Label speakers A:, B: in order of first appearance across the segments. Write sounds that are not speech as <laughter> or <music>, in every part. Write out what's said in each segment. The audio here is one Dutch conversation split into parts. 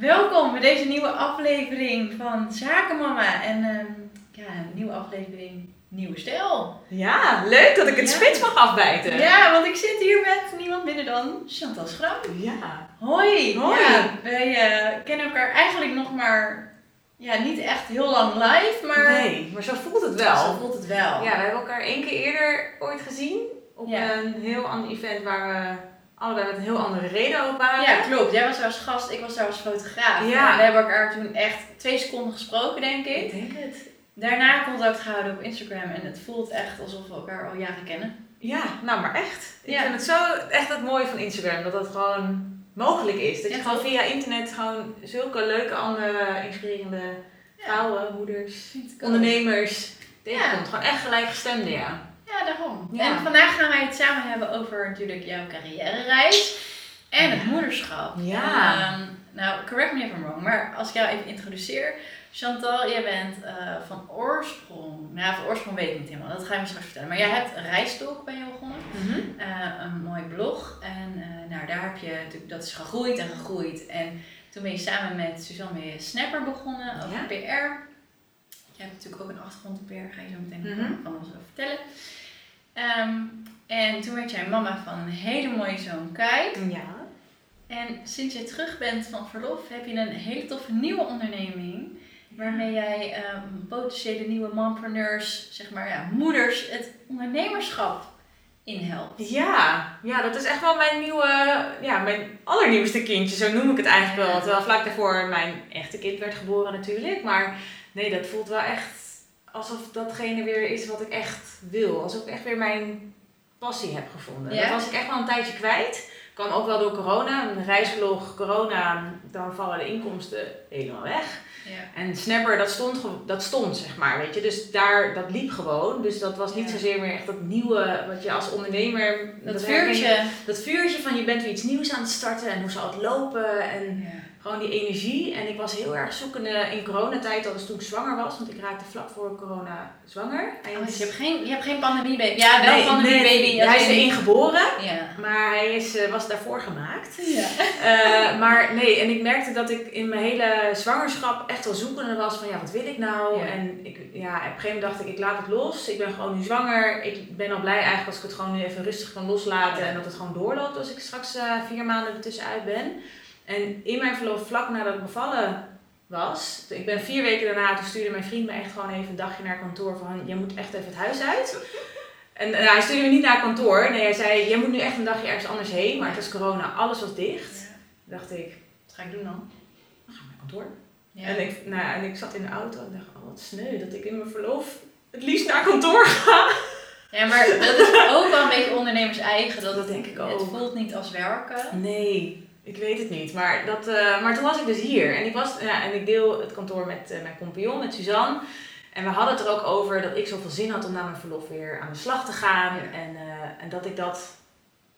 A: Welkom bij deze nieuwe aflevering van Zakenmama. En ehm, ja, een nieuwe aflevering Nieuwe Stijl.
B: Ja, leuk dat ik het
A: Ja.
B: spits mag afbijten.
A: Ja, want ik zit hier met niemand minder dan Chantal Schram.
B: Ja.
A: Hoi!
B: Hoi.
A: Ja, wij eh, kennen elkaar eigenlijk nog maar ja, niet echt heel lang live, maar
B: Nee, maar zo voelt het wel.
A: zo voelt het wel.
B: Ja, we hebben elkaar één keer eerder ooit gezien. Op
A: Ja.
B: een heel ander event waar we allebei met een heel andere reden ook waren.
A: Ja, klopt. Jij was daar als gast, ik was daar als fotograaf.
B: Ja.
A: En we hebben elkaar toen echt twee seconden gesproken, denk ik.
B: Ik denk het.
A: Daarna contact gehouden op Instagram en het voelt echt alsof we elkaar al jaren kennen.
B: Ja, nou maar echt. Ik
A: Ja.
B: vind het zo echt het mooie van Instagram. Dat het gewoon mogelijk is. Dat je
A: Ja,
B: gewoon via internet gewoon zulke leuke, andere, inspirerende vrouwen, moeders, ondernemers tegenkomt. Gewoon echt gelijkgestemde, ja.
A: Ja, daarom.
B: Ja.
A: En vandaag gaan wij het samen hebben over natuurlijk jouw carrière-reis en het moederschap.
B: Ja.
A: Ehm, nou, correct me if I'm wrong, maar als ik jou even introduceer. Chantal, jij bent eh, van oorsprong, nou van oorsprong weet ik niet helemaal, dat ga je me straks vertellen. Maar jij hebt een reistalk bij jou begonnen, eh, een mooi blog. En eh, nou, daar heb je natuurlijk, dat is gegroeid en gegroeid. En toen ben je samen met Suzanne je Snapper begonnen over
B: Ja.
A: PR. Je hebt natuurlijk ook een achtergrond in PR, ga je zo meteen
B: Mhm.
A: van ons over vertellen. Ehm, en toen werd jij mama van een hele mooie zoon Kai.
B: Ja.
A: En sinds je terug bent van verlof heb je een hele toffe nieuwe onderneming. Waarmee jij ehm, potentiële nieuwe mompreneurs, zeg maar ja, moeders, het ondernemerschap inhelpt.
B: Ja, ja, dat is echt wel mijn nieuwe, ja, mijn allernieuwste kindje, zo noem ik het eigenlijk wel. Terwijl vlak daarvoor mijn echte kind werd geboren natuurlijk. Maar nee, dat voelt wel echt alsof datgene weer is wat ik echt wil. Alsof ik echt weer mijn passie heb gevonden.
A: Ja?
B: Dat was ik echt wel een tijdje kwijt. Kwam ook wel door corona. Een reisblog, corona, dan vallen de inkomsten helemaal weg.
A: Ja.
B: En Snapper, dat stond, dat stond, zeg maar, weet je. Dus daar, dat liep gewoon. Dus dat was niet
A: Ja.
B: zozeer meer echt dat nieuwe, wat je als ondernemer...
A: Dat vuurtje.
B: Dat vuurtje van je bent weer iets nieuws aan het starten en hoe zal het lopen en
A: Ja.
B: Gewoon die energie. En ik was heel erg zoekende in coronatijd, dat was toen ik zwanger was. Want ik raakte vlak voor corona zwanger.
A: Oh, dus je hebt geen, je hebt geen pandemie-baby. Ja, wel
B: Nee,
A: pandemie-baby.
B: nee, hij is
A: in-
B: erin geboren,
A: Ja.
B: maar hij is, eh, was daarvoor gemaakt.
A: Ja.
B: Eh, <laughs> maar nee, en ik merkte dat ik in mijn hele zwangerschap echt wel zoekende was van ja, wat wil ik nou?
A: Ja.
B: En ik, ja, op een gegeven moment dacht ik, ik laat het los. Ik ben gewoon nu zwanger. Ik ben al blij eigenlijk als ik het gewoon nu even rustig kan loslaten en dat het gewoon doorloopt als ik straks eh, vier maanden ertussenuit ben. En in mijn verlof, vlak nadat ik bevallen was, ik ben vier weken daarna, toen stuurde mijn vriend me echt gewoon even een dagje naar kantoor van, jij moet echt even het huis uit. En hij stuurde me niet naar kantoor. Nee, hij zei, jij moet nu echt een dagje ergens anders heen. Maar het was corona, alles was dicht.
A: Ja.
B: dacht ik,
A: Wat ga ik doen dan?
B: dan ga ik naar kantoor.
A: Ja.
B: En, ik, nou, en ik zat in de auto en dacht, oh wat sneu dat ik in mijn verlof het liefst naar kantoor ga.
A: ja, maar dat is ook wel een beetje ondernemers eigen. Dat,
B: Dat denk ik ook.
A: Het voelt niet als werken.
B: Nee, ik weet het niet. Maar, dat, eh, maar toen was ik dus hier. En ik, was, ja, en ik deel het kantoor met eh, mijn compagnon, met Suzanne. En we hadden het er ook over dat ik zoveel zin had om na mijn verlof weer aan de slag te gaan.
A: Ja.
B: En, eh, en dat ik dat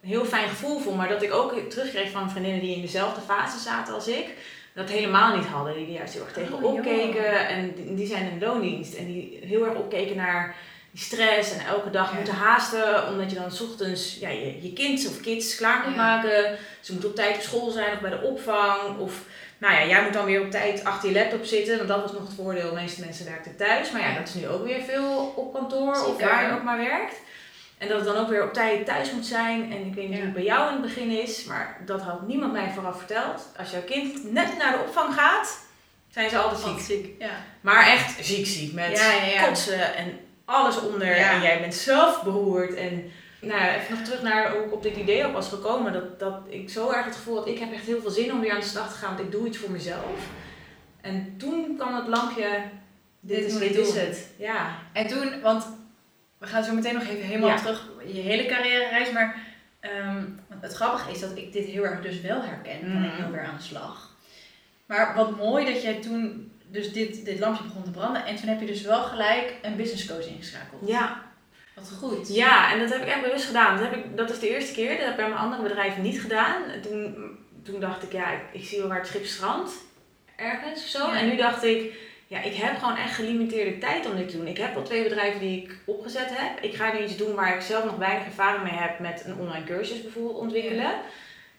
B: een heel fijn gevoel vond. Maar dat ik ook terugkreeg van vriendinnen die in dezelfde fase zaten als ik. Dat helemaal niet hadden. Die er juist heel erg tegen
A: Oh, joh.
B: opkeken. En die, die zijn in loondienst. En die heel erg opkeken naar die stress. En elke dag
A: Ja.
B: moeten haasten. Omdat je dan 's ochtends ja, je, je kind of kids klaar moet
A: Ja.
B: maken. Ze moeten op tijd op school zijn of bij de opvang. Of nou ja, jij moet dan weer op tijd achter je laptop zitten. Want dat was nog het voordeel. De meeste mensen werkten thuis. Maar ja, dat is nu ook weer veel op kantoor. Of waar je ook maar werkt. En dat het dan ook weer op tijd thuis moet zijn. En ik weet niet hoe het bij jou in het begin is. Maar dat had niemand mij vooraf verteld. Als jouw kind net naar de opvang gaat, zijn ze altijd ziek.
A: Ja.
B: Maar echt ziek ziek. Met
A: Ja, ja, ja.
B: kotsen en alles onder.
A: Ja.
B: En jij bent zelf beroerd. En nou even nog terug naar hoe ik op dit idee op was gekomen. Dat, dat ik zo erg het gevoel had, ik heb echt heel veel zin om weer aan de slag te gaan. Want ik doe iets voor mezelf. En toen kwam het lampje, dit,
A: Dit
B: is, dit is het. Ja.
A: En toen, want we gaan zo meteen nog even helemaal
B: Ja.
A: terug je hele carrière-reis. Maar ehm, het grappige is dat ik dit heel erg dus wel herken. Van ik wil weer aan de slag. Maar wat mooi dat jij toen dus dit, dit lampje begon te branden. En toen heb je dus wel gelijk een business coach ingeschakeld.
B: Ja.
A: Wat goed.
B: Ja, en dat heb ik echt bewust gedaan. Dat, heb ik, dat is de eerste keer. Dat heb ik bij mijn andere bedrijven niet gedaan. En Toen, toen dacht ik, ja, ik, ik zie wel waar het schip strandt. Ergens of zo.
A: Ja.
B: En nu dacht ik, ja, ik heb gewoon echt gelimiteerde tijd om dit te doen. Ik heb al twee bedrijven die ik opgezet heb. Ik ga nu iets doen waar ik zelf nog weinig ervaring mee heb met een online cursus bijvoorbeeld ontwikkelen.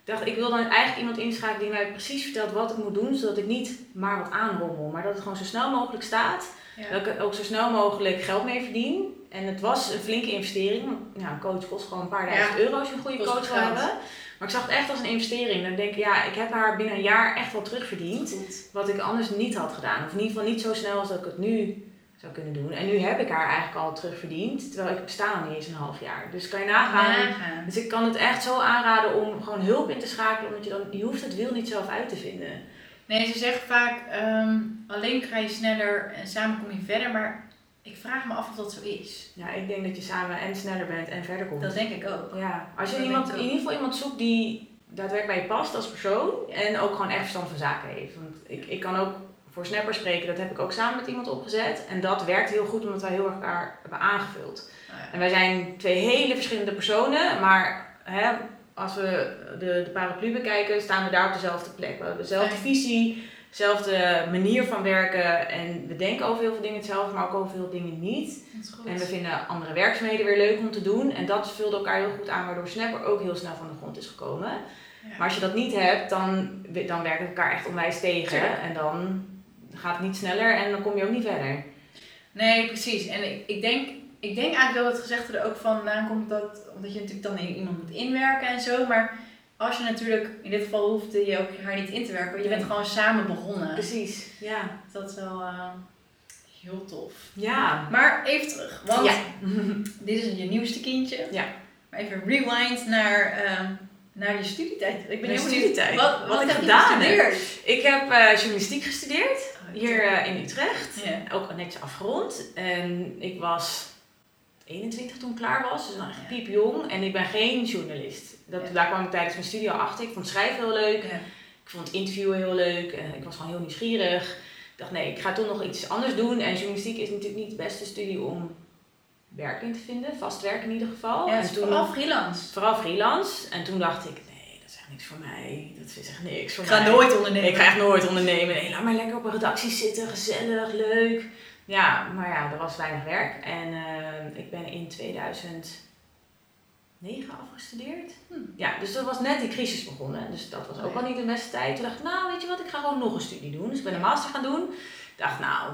B: Ik dacht, ik wil dan eigenlijk iemand inschakelen die mij precies vertelt wat ik moet doen, zodat ik niet maar wat aanrommel, maar dat het gewoon zo snel mogelijk staat.
A: Ja.
B: Dat ik er ook zo snel mogelijk geld mee verdien. En het was een flinke investering. Want een coach kost gewoon een paar duizend
A: Ja.
B: euro als je een goede
A: Kost
B: coach wil hebben. Maar ik zag het echt als een investering. Dan denk ik, ja, ik heb haar binnen een jaar echt wel terugverdiend.
A: Goed.
B: Wat ik anders niet had gedaan. Of in ieder geval niet zo snel als dat ik het nu zou kunnen doen. En nu heb ik haar eigenlijk al terugverdiend. Terwijl ik besta nog niet eens een half jaar. Dus kan je nagaan. Dus ik kan het echt zo aanraden om gewoon hulp in te schakelen. Omdat je dan, je hoeft het wiel niet zelf uit te vinden.
A: Nee, ze zegt vaak, ehm, alleen ga je sneller en samen kom je verder, maar ik vraag me af of dat zo is.
B: Ja, ik denk dat je samen en sneller bent en verder komt.
A: Dat denk ik ook.
B: Ja, als je
A: Dat
B: iemand, in ieder geval iemand zoekt die daadwerkelijk bij je past als persoon en ook gewoon echt verstand van zaken heeft. Want ik, ik kan ook voor Snapper spreken, dat heb ik ook samen met iemand opgezet. En dat werkt heel goed omdat wij heel erg elkaar hebben aangevuld.
A: Ja.
B: En wij zijn twee hele verschillende personen, maar hè, als we de, de paraplu bekijken, staan we daar op dezelfde plek. We hebben dezelfde visie, dezelfde manier van werken en we denken over heel veel dingen hetzelfde, maar ook over veel dingen niet. En we vinden andere werkzaamheden weer leuk om te doen. En dat vulde elkaar heel goed aan, waardoor Snapper ook heel snel van de grond is gekomen.
A: Ja.
B: Maar als je dat niet hebt, dan, dan werkt het elkaar echt onwijs tegen. En dan gaat niet sneller en dan kom je ook niet verder.
A: Nee, precies. En ik, ik, denk, ik denk eigenlijk wel dat het gezegde er ook vandaan komt dat, omdat je natuurlijk dan iemand moet inwerken en zo. Maar als je natuurlijk, in dit geval hoefde je ook haar niet in te werken, want je bent gewoon samen begonnen.
B: Precies, ja.
A: Dat is wel eh, heel tof.
B: Ja.
A: Maar even terug, want
B: Ja. <laughs>
A: dit is je nieuwste kindje.
B: Ja.
A: Maar even rewind naar, ehm, naar je studietijd. Ik ben benieuwd,
B: studietijd.
A: Wat, wat,
B: Wat ik
A: heb
B: gedaan
A: je
B: heb.
A: gestudeerd?
B: Ik heb eh, journalistiek gestudeerd, hier eh, in Utrecht.
A: Ja.
B: Ook netjes afgerond. En ik was 21 toen ik klaar was, dus nog echt piepjong. En ik ben geen journalist. Dat. Daar kwam ik tijdens mijn studie al achter. Ik vond schrijven heel leuk. Ik vond interviewen heel leuk. Ik was gewoon heel nieuwsgierig. Ik dacht, nee, ik ga toch nog iets anders doen. En journalistiek is natuurlijk niet de beste studie om werk in te vinden. Vast werk in ieder geval.
A: Ja,
B: en toen,
A: vooral freelance.
B: vooral freelance. En toen dacht ik, nee, dat is echt niks voor mij. Dat is echt niks voor
A: Ik
B: mij.
A: ga nooit ondernemen.
B: Ik ga echt nooit ondernemen. Nee, laat maar lekker op een redactie zitten. Gezellig, leuk. Ja, maar ja, er was weinig werk. En eh, ik ben in 2009 afgestudeerd.
A: Hm.
B: Ja, dus dat was net die crisis begonnen. Dus dat was ook al niet de beste tijd. Toen dacht ik, nou weet je wat, ik ga gewoon nog een studie doen. Dus ik ben een master gaan doen. Ik dacht, nou,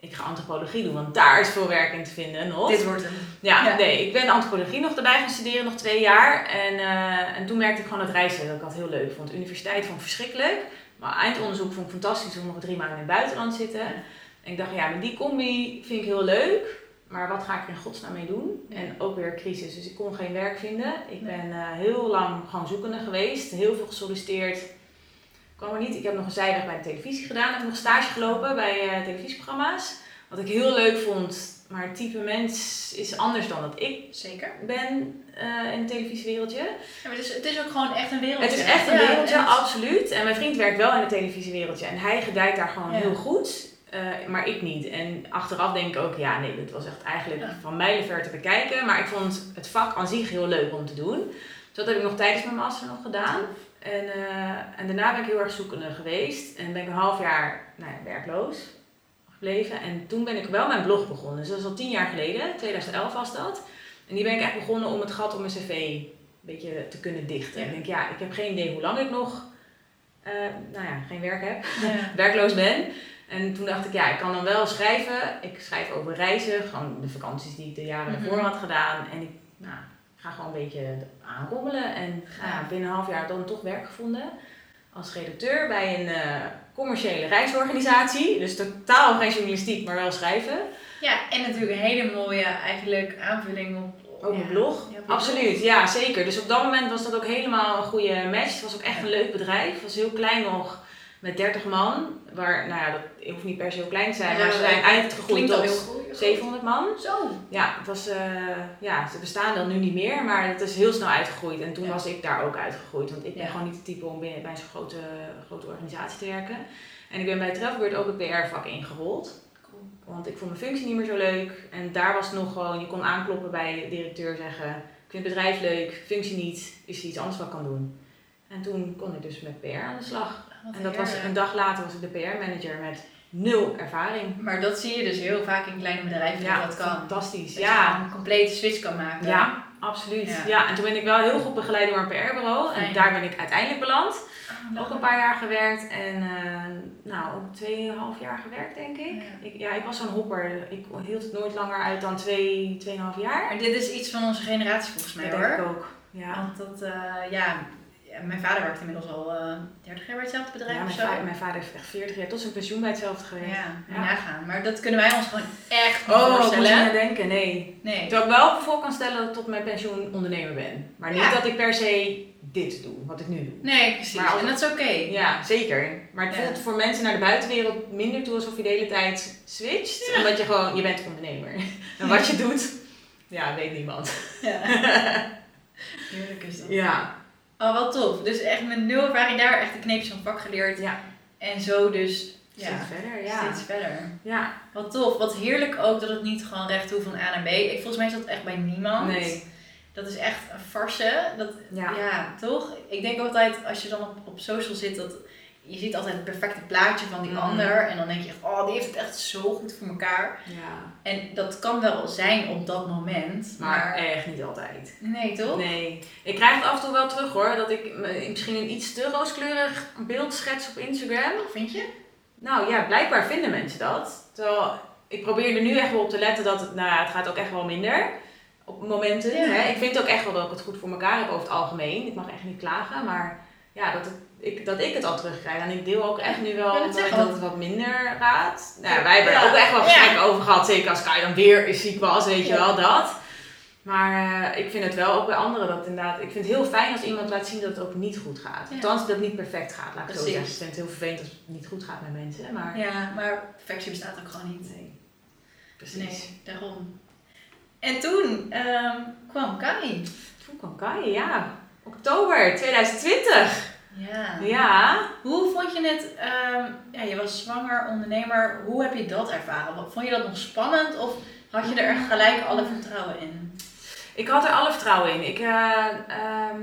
B: ik ga antropologie doen, want daar is veel werk in te vinden nog.
A: Dit wordt hem.
B: Ja,
A: Ja.
B: nee, ik ben antropologie nog erbij gaan studeren, nog twee jaar. En, eh, en toen merkte ik gewoon het reizen dat ik dat heel leuk vond. De universiteit vond ik verschrikkelijk. Maar eindonderzoek vond ik fantastisch om nog drie maanden in het buitenland te zitten. En ik dacht, ja, met die combi vind ik heel leuk. Maar wat ga ik er in godsnaam mee doen? En ook weer crisis, dus ik kon geen werk vinden. Ik ben eh, heel lang gewoon zoekende geweest. Heel veel gesolliciteerd. Kwam er niet. Ik heb nog een zijweg bij de televisie gedaan. Ik heb nog stage gelopen bij eh, televisieprogramma's. Wat ik heel leuk vond. Maar het type mens is anders dan dat ik
A: Zeker.
B: ben eh, in het televisiewereldje.
A: Ja, maar het, is, het is ook gewoon echt een wereldje.
B: Het is echt een wereldje, absoluut. En mijn vriend werkt wel in het televisiewereldje. En hij gedijt daar gewoon
A: Ja.
B: heel goed. eh, maar ik niet. En achteraf denk ik ook, ja nee, dat was echt eigenlijk
A: Ja.
B: van mijlenver te bekijken. Maar ik vond het vak aan zich heel leuk om te doen. Dus dat heb ik nog tijdens mijn master nog gedaan. En, eh, en daarna ben ik heel erg zoekende geweest. En ben ik een half jaar nou ja, werkloos gebleven. En toen ben ik wel mijn blog begonnen. Dus dat is al tien jaar geleden, 2011 was dat. En die ben ik echt begonnen om het gat op mijn cv een beetje te kunnen dichten.
A: Ja.
B: Ik denk, ja, ik heb geen idee hoe lang ik nog eh, nou ja, geen werk heb,
A: Ja. <laughs>
B: werkloos ben. En toen dacht ik, ja, ik kan dan wel schrijven. Ik schrijf over reizen, gewoon de vakanties die ik de jaren
A: Mhm.
B: daarvoor had gedaan. En ik nou, ga gewoon een beetje aanrommelen. En ja, binnen een half jaar dan toch werk gevonden. Als redacteur bij een eh, commerciële reisorganisatie. Dus totaal geen journalistiek, maar wel schrijven.
A: ja, en natuurlijk een hele mooie eigenlijk aanvulling op,
B: Ook
A: ja.
B: blog.
A: Ja,
B: Absoluut, ja zeker. Dus op dat moment was dat ook helemaal een goede match. Het was ook echt een leuk bedrijf. Het was heel klein nog, met 30 man. Waar, nou ja, dat hoeft niet per se heel klein te zijn.
A: Ja,
B: maar ze zijn uitgegroeid tot
A: goed.
B: 700 man.
A: Zo.
B: Ja, het was, eh, ja, ze bestaan dan nu niet meer, maar het is heel snel uitgegroeid. En toen
A: Ja.
B: was ik daar ook uitgegroeid, want ik ben gewoon niet het type om binnen, bij zo'n grote, grote organisatie te werken. En ik ben bij Trefbeurt ook het PR-vak ingerold,
A: Cool.
B: want ik vond mijn functie niet meer zo leuk. En daar was het nog gewoon, je kon aankloppen bij de directeur zeggen, ik vind het bedrijf leuk, functie niet, is er iets anders wat ik kan doen. En toen kon ik dus met PR aan de slag.
A: Wat
B: En dat was een dag later was ik de PR-manager met nul ervaring.
A: Maar dat zie je dus heel vaak in kleine bedrijven
B: Ja,
A: dat dat kan.
B: fantastisch.
A: Dat
B: Ja,
A: je een complete switch kan maken.
B: Ja, absoluut.
A: Ja.
B: Ja. en toen ben ik wel heel goed begeleid door een PR-bureau. En daar ben ik uiteindelijk beland.
A: Oh,
B: Ook een paar jaar gewerkt en eh, nou, ook tweeënhalf jaar gewerkt denk ik.
A: Ja.
B: Ik, ja, ik was zo'n hopper. Ik hield het nooit langer uit dan twee, tweeënhalf jaar.
A: Maar dit is iets van onze generatie volgens mij
B: dat
A: hoor.
B: denk ik ook. Ja.
A: Want dat, eh, ja, ja, mijn vader werkt inmiddels al eh 30 jaar bij hetzelfde bedrijf
B: Ja,
A: of
B: mijn,
A: zo.
B: vader, mijn vader heeft echt 40 jaar tot zijn pensioen bij hetzelfde gewerkt.
A: Ja,
B: Ja.
A: nagaan. Maar dat kunnen wij ons gewoon echt niet
B: Oh,
A: voorstellen.
B: niet denken, nee.
A: Nee.
B: Terwijl ik wel voor kan stellen dat ik tot mijn pensioen ondernemer ben. Maar niet
A: Ja.
B: dat ik per se dit doe, wat ik nu doe.
A: Nee, precies.
B: Maar
A: en dat is oké.
B: Ja, zeker. Maar het voelt voor mensen naar de buitenwereld minder toe alsof je de hele tijd switcht. Omdat je gewoon, je bent ondernemer. <laughs> En wat je doet, ja, weet niemand.
A: Ja. <laughs> Heerlijk is dat.
B: Ja.
A: Oh, wel tof. Dus echt met nul ervaring daar echt de kneepjes van vak geleerd.
B: Ja.
A: En zo dus ja,
B: Steeds verder, ja.
A: steeds verder.
B: Ja,
A: Wat tof. Wat heerlijk ook dat het niet gewoon recht toe van A naar B. Ik, volgens mij is dat echt bij niemand.
B: nee.
A: Dat is echt een farce. Dat,
B: Ja.
A: ja. toch? Ik denk altijd, als je dan op, op social zit, dat je ziet altijd het perfecte plaatje van die
B: Mhm.
A: ander. En dan denk je echt, oh, die heeft het echt zo goed voor elkaar.
B: ja.
A: En dat kan wel zijn op dat moment.
B: Maar
A: Maar,
B: echt niet altijd.
A: nee, toch?
B: Nee. Ik krijg het af en toe wel terug hoor, dat ik misschien een iets te rooskleurig beeld schets op Instagram.
A: Vind je?
B: Nou ja, blijkbaar vinden mensen dat. Terwijl ik probeer er nu echt wel op te letten dat het, nou ja, het gaat ook echt wel minder. Op momenten.
A: Ja.
B: Hè. Ik vind ook echt wel dat ik het goed voor elkaar heb over het algemeen. Ik mag echt niet klagen, maar ja, dat, het, ik, dat ik het al terugkrijg. En ik deel ook echt nu wel dat het wat minder gaat. Nou ja, wij hebben
A: Ja.
B: er ook echt wel
A: Ja.
B: gesprekken over gehad. Zeker als Kai dan weer ziek was, weet je
A: Ja.
B: wel, dat. Maar eh, ik vind het wel ook bij anderen dat inderdaad. Ik vind het heel fijn als iemand laat zien dat het ook niet goed gaat. Althans, dat het niet perfect gaat, laat ik het zo
A: Precies.
B: zeggen. Ik vind het heel vervelend als het niet goed gaat met mensen. Maar
A: Ja, maar perfectie bestaat ook gewoon niet.
B: nee, precies.
A: Nee, daarom. En toen ehm, kwam Kai.
B: Toen kwam Kai, ja. Oktober 2020.
A: Ja.
B: Ja.
A: Hoe vond je het? ehm, ja, je was zwanger, ondernemer. Hoe heb je dat ervaren? Wat- Vond je dat nog spannend of had je er echt gelijk alle vertrouwen in?
B: Ik had er alle vertrouwen in. Ik eh ehm,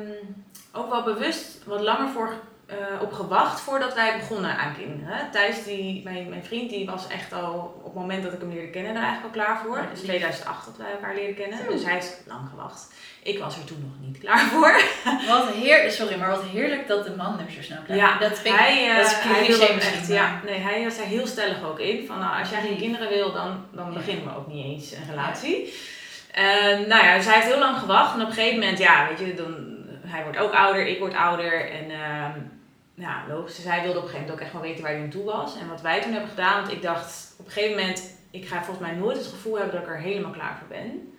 B: ook wel bewust wat langer voor, eh, op gewacht voordat wij begonnen aan kinderen. Thijs, die, mijn, mijn vriend, die was echt al op het moment dat ik hem leerde kennen er eigenlijk al klaar voor. Het is
A: lief.
B: 2008 dat wij elkaar leren kennen.
A: Zo.
B: Dus hij is lang gewacht. Ik was er toen nog niet klaar <laughs> voor.
A: Wat heer, sorry, maar wat heerlijk dat de man er zo snel klaar
B: Ja,
A: dat vind ik,
B: hij, eh,
A: dat is
B: hij echt,
A: maar-
B: ja, nee, hij was heel stellig ook in. Van, nou, als jij geen kinderen wil, dan, dan
A: Ja.
B: beginnen we ook niet eens een relatie. Nou ja, dus hij heeft heel lang gewacht. En op een gegeven moment, ja, weet je, dan, hij wordt ook ouder, ik word ouder. En ehm, ja, logisch. Dus hij wilde op een gegeven moment ook echt wel weten waar hij naartoe was. En wat wij toen hebben gedaan, want ik dacht op een gegeven moment, ik ga volgens mij nooit het gevoel hebben dat ik er helemaal klaar voor ben.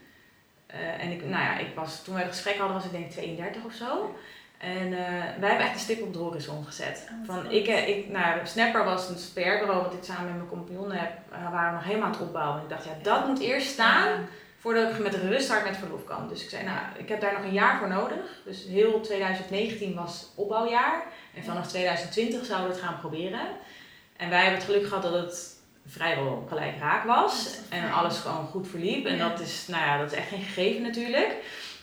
B: Eh, en ik, nou ja, ik was, toen wij het gesprek hadden, was ik denk ik 32 of zo. En eh, wij hebben echt een stip op de horizon gezet.
A: Oh,
B: Van, ik, eh, ik, nou, Snapper was een PR-bureau wat ik samen met mijn compagnon heb, waren we nog helemaal aan het opbouwen. En ik dacht, ja, dat moet eerst staan
A: Ja.
B: Voordat ik met een ruststart met verlof kan. Dus ik zei, nou, ik heb daar nog een jaar voor nodig. Dus heel 2019 was opbouwjaar. En vanaf 2020 zouden we het gaan proberen. En wij hebben het geluk gehad dat het vrijwel gelijk raak was. En alles gewoon goed verliep. En dat is, nou ja, dat is echt geen gegeven natuurlijk.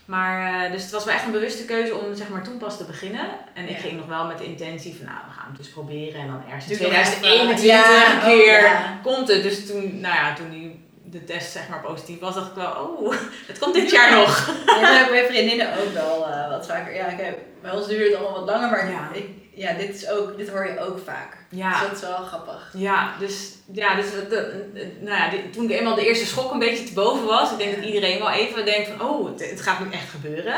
B: Maar, eh, dus het was wel echt een bewuste keuze om zeg maar toen pas te beginnen. En ik
A: Ja.
B: ging nog wel met de intentie van, nou, we gaan het dus proberen. En dan ergens in
A: Doe nog even.
B: 2021
A: Ja,
B: een keer
A: oh, ja.
B: komt het. Dus toen, nou ja, toen die, de test zeg maar positief was, dacht ik wel, oh, <laughs> het komt dit jaar <laughs> nog.
A: Ja, dat heb ik bij vriendinnen ook wel eh, wat vaker. Ja, kijk, bij ons duurt het allemaal wat langer, maar
B: Ja.
A: ik, ja, dit, is ook, dit hoor je ook vaak.
B: Ja.
A: Dus dat is wel grappig.
B: Ja, dus, ja, dus dat- dat- nou ja, toen ik eenmaal de eerste schok een beetje te boven was, ik denk dat iedereen wel even denkt van, oh, het, het gaat nu echt gebeuren.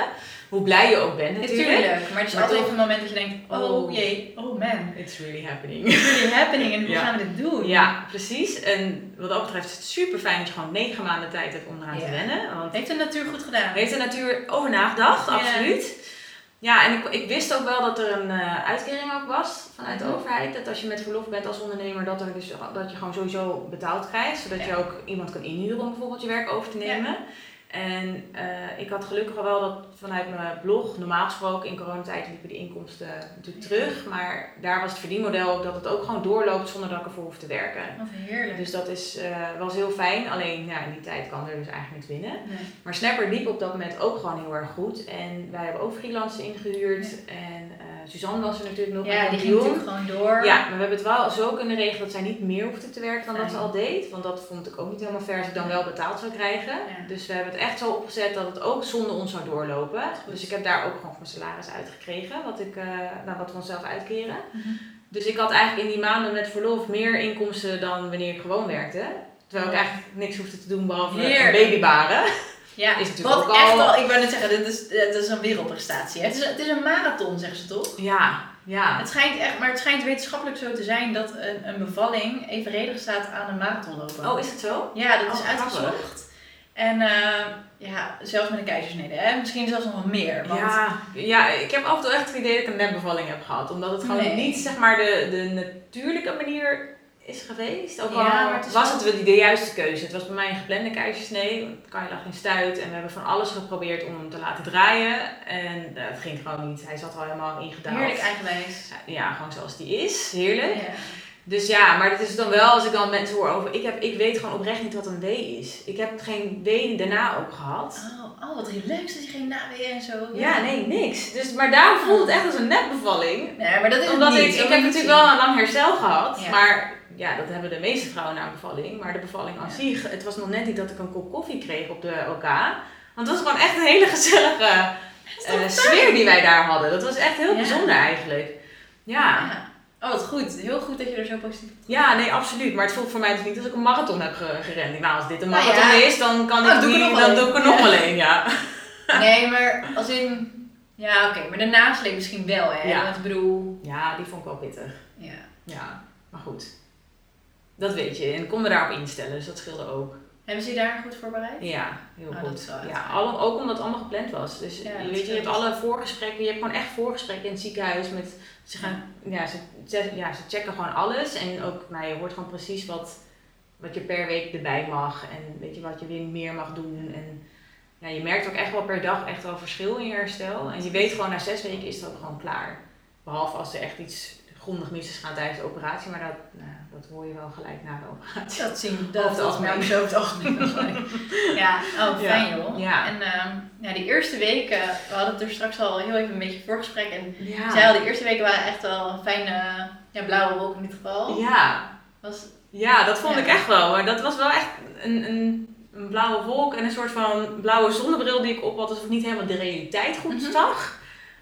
B: Hoe blij je ook bent natuurlijk.
A: Natuurlijk, maar het is
B: Maar
A: altijd
B: toch-
A: even een moment dat je denkt, oh,
B: Oh.
A: jee, oh man,
B: It's really happening.
A: it's really happening en hoe
B: Ja.
A: gaan we dit doen?
B: Ja, precies. En wat dat betreft is het super fijn dat je gewoon negen maanden tijd hebt om eraan te wennen. Want
A: Heeft de natuur goed gedaan?
B: heeft de natuur over nagedacht,
A: Ja.
B: absoluut. Ja, en ik, ik wist ook wel dat er een eh, uitkering ook was vanuit de
A: Mhm.
B: overheid. Dat als je met verlof bent als ondernemer, dat, er dus, dat je gewoon sowieso betaald krijgt. Zodat je ook iemand kan inhuren om bijvoorbeeld je werk over te nemen. En eh, ik had gelukkig wel dat vanuit mijn blog, normaal gesproken in coronatijd liepen die inkomsten natuurlijk terug. Maar daar was het verdienmodel ook dat het ook gewoon doorloopt zonder dat ik ervoor hoef te werken.
A: Wat heerlijk.
B: Dus dat is, eh, was heel fijn. Alleen ja, in die tijd kan er dus eigenlijk niks winnen.
A: Nee.
B: Maar Snapper liep op dat moment ook gewoon heel erg goed. En wij hebben ook freelancers ingehuurd. En eh, Suzanne was er natuurlijk nog.
A: Ja, die ging natuurlijk gewoon door.
B: Ja, maar we hebben het wel zo kunnen regelen dat zij niet meer hoefde te werken dan dat ze al deed. Want dat vond ik ook niet helemaal fair als ik dan wel betaald zou krijgen.
A: Ja.
B: Dus we hebben het echt zo opgezet dat het ook zonder ons zou doorlopen. Dus ik heb daar ook gewoon mijn salaris uitgekregen, wat, ik, eh, nou, wat we onszelf uitkeren.
A: Mhm.
B: Dus ik had eigenlijk in die maanden met verlof meer inkomsten dan wanneer ik gewoon werkte. Terwijl ik eigenlijk niks hoefde te doen behalve een babybaren.
A: Ja,
B: Is natuurlijk
A: wat
B: ook
A: echt
B: al-
A: al, ik wou net zeggen, dit is, dit is een wereldprestatie. hè. Het is, het is een marathon, zeggen ze toch?
B: Ja, ja.
A: Het schijnt echt, maar het schijnt wetenschappelijk zo te zijn dat een, een bevalling evenredig staat aan een marathon lopen.
B: Oh, is het zo?
A: Ja, dat
B: Oh,
A: is
B: grappig.
A: uitgezocht. En eh, ja, zelfs met een keizersnede, hè? misschien zelfs nog wel meer. Want
B: Ja, ja, ik heb af en toe echt het idee dat ik een netbevalling heb gehad. Omdat het gewoon
A: Nee.
B: niet zeg maar de, de natuurlijke manier is geweest. Ook
A: Ja,
B: al
A: het
B: was
A: wel-
B: het wel de juiste keuze. Het was bij mij een geplande keizersnee. want Kanje lag in stuit en we hebben van alles geprobeerd om hem te laten draaien. En eh, het ging gewoon niet. Hij zat al helemaal ingedaald.
A: heerlijk eigenwijs.
B: Ja, gewoon zoals die is. Heerlijk.
A: Ja.
B: Dus ja, maar het is dan wel als ik dan mensen hoor over... Ik, heb, ik weet gewoon oprecht niet wat een W is. Ik heb geen W daarna ook gehad.
A: Oh, oh, wat relaxed dat je geen naweeën en zo.
B: Ja, nee, niks. Dus, maar daarom voelt het echt als een netbevalling.
A: Nee, maar dat is
B: Omdat ik,
A: niet.
B: ik
A: Zo
B: heb
A: je
B: natuurlijk wel een lang herstel gehad.
A: Ja.
B: Maar ja, dat hebben de meeste vrouwen na een bevalling. Maar de bevalling aan
A: Ja.
B: zich, het was nog net niet dat ik een kop koffie kreeg op de OK. Want het was gewoon echt een hele gezellige eh, sfeer die wij daar hadden. Dat was echt heel
A: Ja.
B: bijzonder eigenlijk. Ja.
A: Ja. Oh, wat goed. Heel goed dat je er zo positief
B: ja, nee, absoluut. Maar het voelt voor mij dus niet als ik een marathon heb ge- gerend. Ik Nou, als dit een
A: Nou
B: marathon is, dan kan
A: Oh,
B: ik
A: nog
B: dan doe ik er nog wel een, ja. <laughs>
A: Nee, maar als in... Ja, oké. maar de nasleep misschien wel, hè?
B: Ja.
A: Want ik bedoel...
B: Ja, die vond ik wel pittig.
A: Ja.
B: Ja, maar goed. Dat weet je. En kon me daarop instellen, dus dat scheelde ook.
A: Hebben ze je daar goed voorbereid?
B: Ja, heel
A: Oh, dat
B: goed. ja, alle, ook omdat het allemaal gepland was. Dus
A: Ja,
B: je,
A: dat
B: weet je, je hebt alle voorgesprekken, je hebt gewoon echt voorgesprekken in het ziekenhuis. Met, ze, gaan, ja, ze, ja, ze checken gewoon alles. En ook, nou, je hoort gewoon precies wat, wat je per week erbij mag. En weet je, wat je weer meer mag doen. En ja, je merkt ook echt wel per dag echt wel verschil in je herstel. En je weet gewoon, na zes weken is het ook gewoon klaar. Behalve als er echt iets grondig mis is gaan tijdens de operatie. Maar dat, nou, dat hoor je wel gelijk na de operatie.
A: Dat zien dat dat
B: algemeen.
A: nou zo over het algemeen wel gelijk. <laughs> Ja, oh fijn
B: Ja.
A: joh.
B: Ja.
A: En ehm, ja, die eerste weken, we hadden het er straks al heel even een beetje voorgesprek. En
B: Ja.
A: zij al, die eerste weken waren echt wel een fijne ja, blauwe wolk in dit geval.
B: Ja,
A: Was,
B: Ja, dat vond ik echt wel. Maar dat was wel echt een, een, een blauwe wolk en een soort van blauwe zonnebril die ik op had. Alsof ik niet helemaal de realiteit goed
A: Mhm.
B: zag.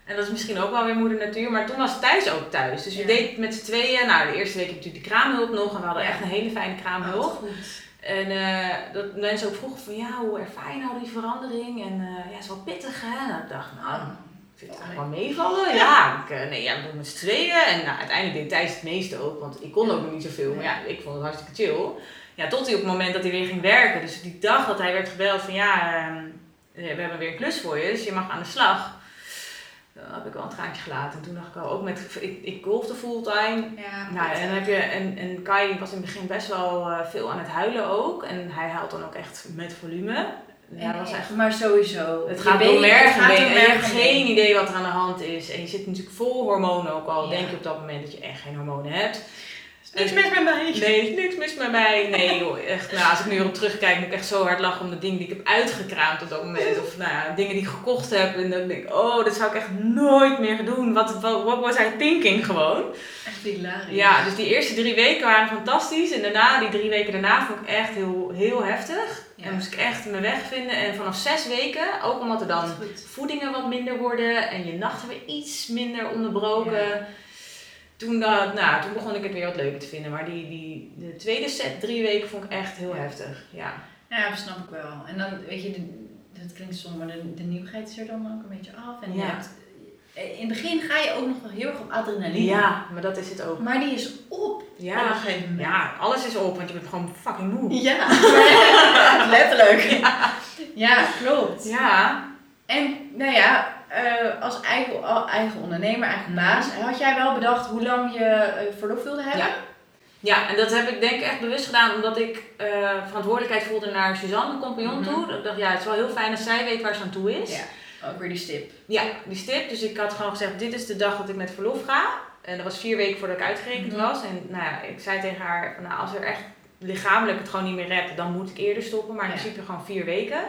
B: En dat is misschien ook wel weer moeder natuur. Maar toen was thuis ook thuis. Dus we
A: Ja.
B: deden met z'n tweeën. Nou, de eerste week heb ik natuurlijk de kraamhulp nog. En we hadden
A: Ja.
B: echt een hele fijne
A: oh,
B: kraamhulp.
A: goed.
B: En eh, dat mensen ook vroegen van ja, hoe ervaar je nou die verandering? En eh, ja, het is wel pittig hè? En ik dacht, nou, ik vind het eigenlijk wel meevallen. Ja, ik, eh, nee, ja, we doen met z'n tweeën. En nou, uiteindelijk deed Thijs het meeste ook, want ik kon ook nog niet zoveel. Maar ja, ik vond het hartstikke chill. Ja, tot hij op het moment dat hij weer ging werken. Dus die dag dat hij werd gebeld van ja, ehm, eh, we hebben weer een klus voor je, dus je mag aan de slag. Dan heb ik wel een traantje gelaten. En toen dacht ik al, ook met, ik, ik golfde fulltime.
A: Ja,
B: Nou, en, dan heb je, en, en Kai was in het begin best wel eh, veel aan het huilen ook. En hij huilt dan ook echt met volume. Ja, dat was echt
A: Maar sowieso.
B: het gaat door
A: been-
B: merg en been. je hebt geen idee wat er aan de hand is. En je zit natuurlijk vol hormonen ook al.
A: Ja.
B: Denk je op dat moment dat je echt geen hormonen hebt.
A: Niks mis met mij.
B: Nee, is niks mis met mij. Nee joh, echt. Nou, als ik nu erop terugkijk, moet ik echt zo hard lachen om de dingen die ik heb uitgekraamd op dat moment. Of nou ja, dingen die ik gekocht heb. En dan denk ik, oh, dat zou ik echt nooit meer doen. Wat what, was I thinking gewoon?
A: Echt hilarisch.
B: Ja, dus die eerste drie weken waren fantastisch. En daarna, die drie weken daarna, vond ik echt heel, heel heftig.
A: Ja.
B: En moest ik echt mijn weg vinden. En vanaf zes weken, ook omdat er dan voedingen wat minder worden en je nachten weer iets minder onderbroken.
A: Ja.
B: Toen, dat, nou, toen begon ik het weer wat leuker te vinden. Maar die, die, de tweede set, drie weken, vond ik echt heel
A: Ja.
B: heftig. Ja.
A: Ja, dat snap ik wel. En dan, weet je, de, dat klinkt stom, maar de, de nieuwigheid is er dan ook een beetje af. En je
B: Ja.
A: hebt, in het begin ga je ook nog wel heel erg op adrenaline.
B: ja, maar dat is het ook.
A: Maar die is op. op een
B: Ja, ja, alles is op, want je bent gewoon fucking moe.
A: Ja, <laughs> letterlijk. Ja, klopt.
B: Ja,
A: En nou ja, eh, als eigen, eigen ondernemer, eigen baas, had jij wel bedacht hoe lang je eh, verlof wilde hebben?
B: Ja. Ja, en dat heb ik denk ik echt bewust gedaan omdat ik eh, verantwoordelijkheid voelde naar Suzanne, de compagnon,
A: Mhm.
B: toe. Ik dacht, ja, het is wel heel fijn als zij weet waar ze aan toe is.
A: Ja, ook weer die stip.
B: Ja, die stip. Dus ik had gewoon gezegd, dit is de dag dat ik met verlof ga. En dat was vier weken voordat ik uitgerekend
A: Mhm.
B: was. En nou ja, ik zei tegen haar, nou, als er echt lichamelijk het gewoon niet meer redt, dan moet ik eerder stoppen. Maar in
A: Ja.
B: principe gewoon vier weken.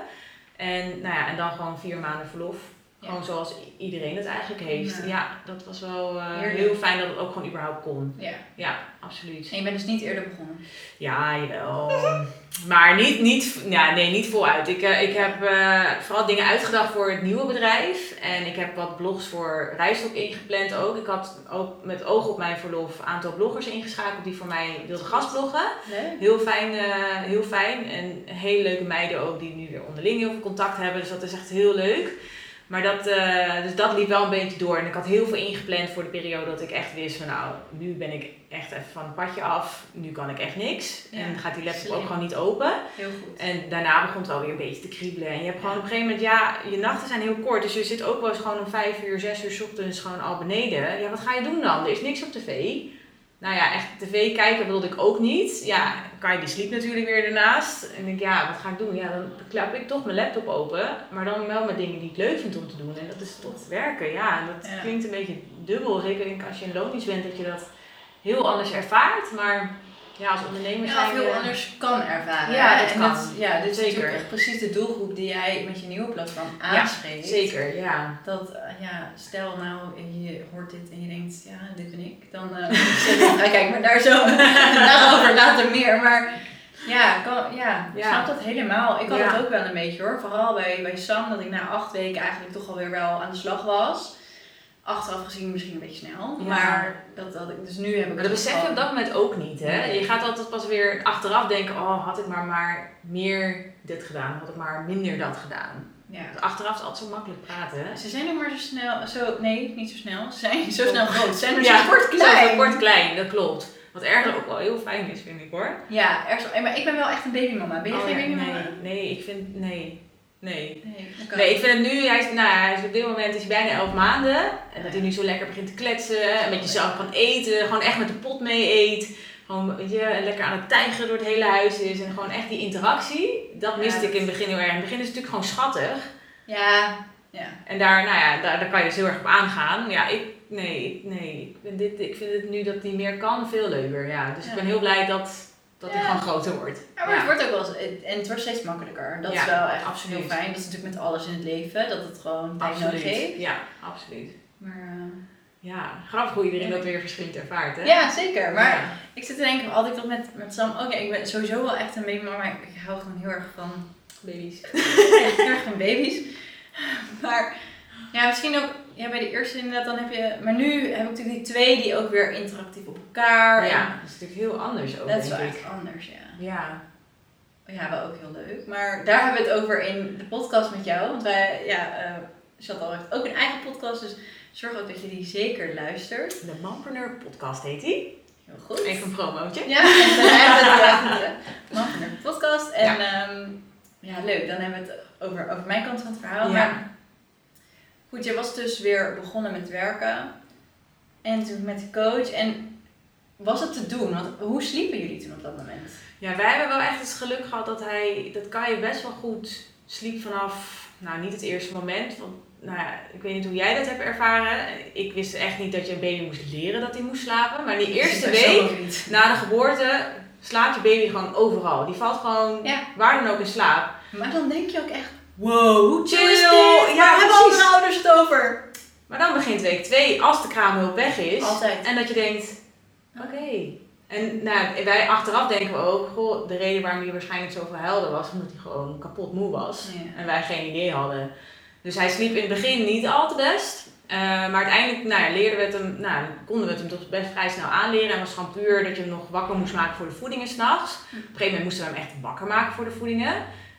B: En, nou ja, en dan gewoon vier maanden verlof. Gewoon zoals iedereen het eigenlijk heeft.
A: Ja.
B: Ja, dat was wel eh, heel fijn dat het ook gewoon überhaupt kon.
A: Ja.
B: Ja, absoluut.
A: En je bent dus niet eerder begonnen.
B: Ja, jawel. <laughs> Maar niet, niet, ja, nee, niet voluit. Ik, eh, ik heb eh, vooral dingen uitgedacht voor het nieuwe bedrijf. En ik heb wat blogs voor Rijstok ingepland ook. Ik had ook met oog op mijn verlof een aantal bloggers ingeschakeld die voor mij wilden gastbloggen.
A: Leuk.
B: Heel fijn, heel fijn. En hele leuke meiden ook die nu weer onderling heel veel contact hebben. Dus dat is echt heel leuk. Maar dat, eh, dus dat liep wel een beetje door. En ik had heel veel ingepland voor de periode dat ik echt wist van nou, nu ben ik echt even van het padje af. Nu kan ik echt niks.
A: Ja,
B: en gaat die laptop
A: slim.
B: ook gewoon niet open.
A: Heel goed.
B: En daarna begon het alweer een beetje te kriebelen. En je hebt gewoon op een gegeven moment, ja, je nachten zijn heel kort. Dus je zit ook wel eens gewoon om vijf uur, zes uur ochtends gewoon al beneden. Ja, wat ga je doen dan? Er is niks op tv. Nou ja, echt tv kijken wilde ik ook niet. Ja, Kai die sliep natuurlijk weer ernaast. En ik ja, wat ga ik doen? Ja, dan klap ik toch mijn laptop open. Maar dan wel met dingen die ik leuk vind om te doen. En dat is toch werken, ja. En dat
A: Ja.
B: klinkt een beetje dubbel. Zeker denk ik als je in bent, dat je dat heel anders ervaart. Maar ja, als ondernemer
A: Ja,
B: zijn
A: of heel
B: we-
A: anders kan ervaren.
B: Ja, dat
A: en
B: kan.
A: Dat, ja, dit is
B: Zeker.
A: echt precies de doelgroep die jij met je nieuwe platform
B: Ja,
A: aanspreekt.
B: Zeker, ja.
A: Dat, eh, ja, stel nou, je hoort dit en je denkt, ja, dit ben ik. Dan je, ja, <laughs> kijk maar daar zo, <laughs> daarover later meer. Maar ja, kan, ja, ik
B: Ja.
A: snap dat helemaal. Ik had
B: Ja.
A: het ook wel een beetje hoor. Vooral bij, bij Sam, dat ik na acht weken eigenlijk toch alweer wel aan de slag was. Achteraf gezien misschien een beetje snel.
B: Ja.
A: Maar dat, dat ik, dus nu heb ik
B: Maar dat besef je op dat moment ook niet, hè? Je gaat altijd pas weer achteraf denken, oh, had ik maar, maar meer dit gedaan, had ik maar minder dat gedaan.
A: Ja.
B: Dus achteraf is altijd zo makkelijk praten, hè?
A: Ze zijn ook maar zo snel, zo, nee, niet zo snel. Ze zijn zo snel groot. Ze zijn maar
B: Ja,
A: zo kort
B: Zo
A: klein.
B: kort klein, dat klopt. Wat ergens ook wel heel fijn is, vind ik hoor.
A: Ja, ergens, maar ik ben wel echt een babymama. Ben je
B: Oh,
A: geen
B: ja,
A: babymama?
B: nee, nee, ik vind, nee, nee.
A: Nee,
B: Nee, ik vind het nu, hij is, nou, hij is op dit moment is hij bijna 11 maanden. En dat hij nu zo lekker begint te kletsen. En met jezelf kan eten. Gewoon echt met de pot mee eet. Gewoon, weet je, lekker aan het tijgeren door het hele huis is. En gewoon echt die interactie. Dat miste
A: Ja,
B: ik in het begin heel erg. In het begin is het natuurlijk gewoon schattig.
A: Ja, ja.
B: En daar, nou ja, daar, daar kan je dus heel erg op aangaan. Ja, ik, nee, nee. Ik vind, dit, ik vind het nu dat hij meer kan veel leuker. Ja, dus
A: Ja.
B: ik ben heel blij dat, dat
A: Ja.
B: gewoon groter wordt.
A: Ja, maar het wordt ook wel en het wordt steeds makkelijker. Dat is wel echt
B: absoluut.
A: heel fijn. Dat is natuurlijk met alles in het leven, dat het gewoon tijd nodig heeft.
B: Ja, absoluut.
A: Maar, eh,
B: Ja, grappig hoe iedereen dat weer verschillend ervaart, hè?
A: ja, zeker. Maar ik zit te denken, ik dat met, met Sam, oké, ik ben sowieso wel echt een babymama, maar ik hou gewoon heel erg van,
B: baby's. <laughs>
A: heel erg van baby's. Maar ja, misschien ook, ja, bij de eerste inderdaad, dan heb je, maar nu heb ik natuurlijk die twee die ook weer interactief op elkaar.
B: Ja,
A: en
B: dat is natuurlijk heel anders ook,
A: Dat is wel echt anders, ja.
B: Ja.
A: Ja, wel ook heel leuk. Maar daar hebben we het over in de podcast met jou. Want wij, ja, eh Chantal heeft ook een eigen podcast. Dus zorg ook dat je die zeker luistert.
B: De Mampreneur podcast heet die.
A: Heel goed.
B: Even een promootje.
A: Ja, <laughs> de de podcast. En ja. ja, leuk. Dan hebben we het over, over mijn kant van het verhaal.
B: Ja.
A: Maar goed, je was dus weer begonnen met werken. En toen met de coach. En was het te doen? Want hoe sliepen jullie toen op dat moment?
B: Ja, wij hebben wel echt het geluk gehad dat hij, dat Kai best wel goed sliep vanaf, nou niet het eerste moment. Want, nou ja, ik weet niet hoe jij dat hebt ervaren. Ik wist echt niet dat je een baby moest leren dat hij moest slapen. Maar die eerste week na de geboorte slaapt je baby gewoon overal. Die valt gewoon
A: Ja.
B: waar dan ook in slaap.
A: Maar dan denk je ook echt,
B: Wow, hoe
A: chill is dit?
B: Ja,
A: hebben
B: precies.
A: andere ouders het over?
B: Maar dan begint week 2, als de kraamhulp weg is.
A: Altijd.
B: En dat je denkt, oké. En nou, wij achteraf denken we ook, goh, de reden waarom hij waarschijnlijk zoveel huilde was omdat hij gewoon kapot moe was.
A: Ja.
B: En wij geen idee hadden. Dus hij sliep in het begin niet al te best. Eh, maar uiteindelijk nou ja, leerden we het hem, nou, konden we het hem toch best vrij snel aanleren. En was gewoon puur dat je hem nog wakker moest maken voor de voedingen s'nachts. Op een gegeven moment moesten we hem echt wakker maken voor de voedingen.